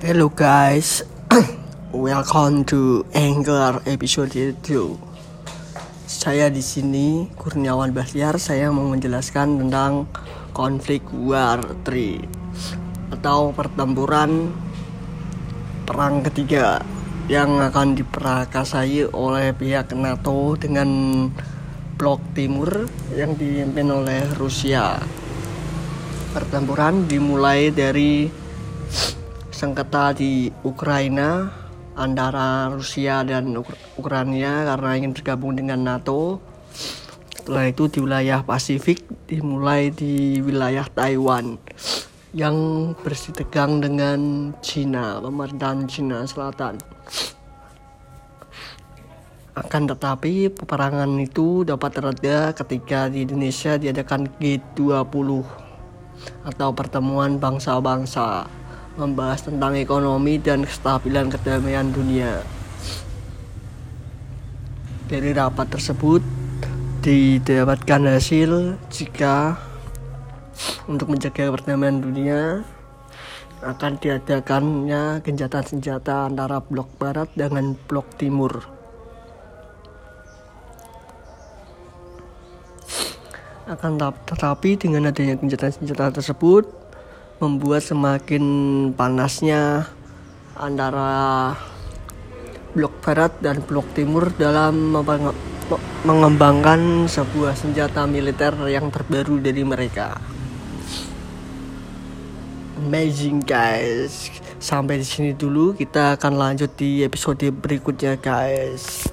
Hello guys, welcome to Anchor episode 2. Saya di sini Kurniawan Bahtiar. Saya mau menjelaskan tentang konflik War 3 atau pertempuran perang ketiga yang akan diperakasai oleh pihak NATO dengan blok timur yang dipimpin oleh Rusia. Pertempuran dimulai dari sengketa di Ukraina antara Rusia dan Uk Ukraina karena ingin bergabung dengan NATO. Setelah itu di wilayah Pasifik dimulai di wilayah Taiwan yang bersitegang dengan Cina, pemerintahan Cina Selatan. Akan tetapi peperangan itu dapat tereda ketika di Indonesia diadakan G20 atau pertemuan bangsa-bangsa membahas tentang ekonomi dan kestabilan kedamaian dunia. Dari rapat tersebut didapatkan hasil jika untuk menjaga perdamaian dunia akan diadakannya gencatan senjata antara blok barat dengan blok timur. Akan tetapi dengan adanya gencatan senjata tersebut membuat semakin panasnya antara blok barat dan blok timur dalam mengembangkan sebuah senjata militer yang terbaru dari mereka. Amazing guys. Sampai di sini dulu kita akan lanjut di episode berikutnya guys.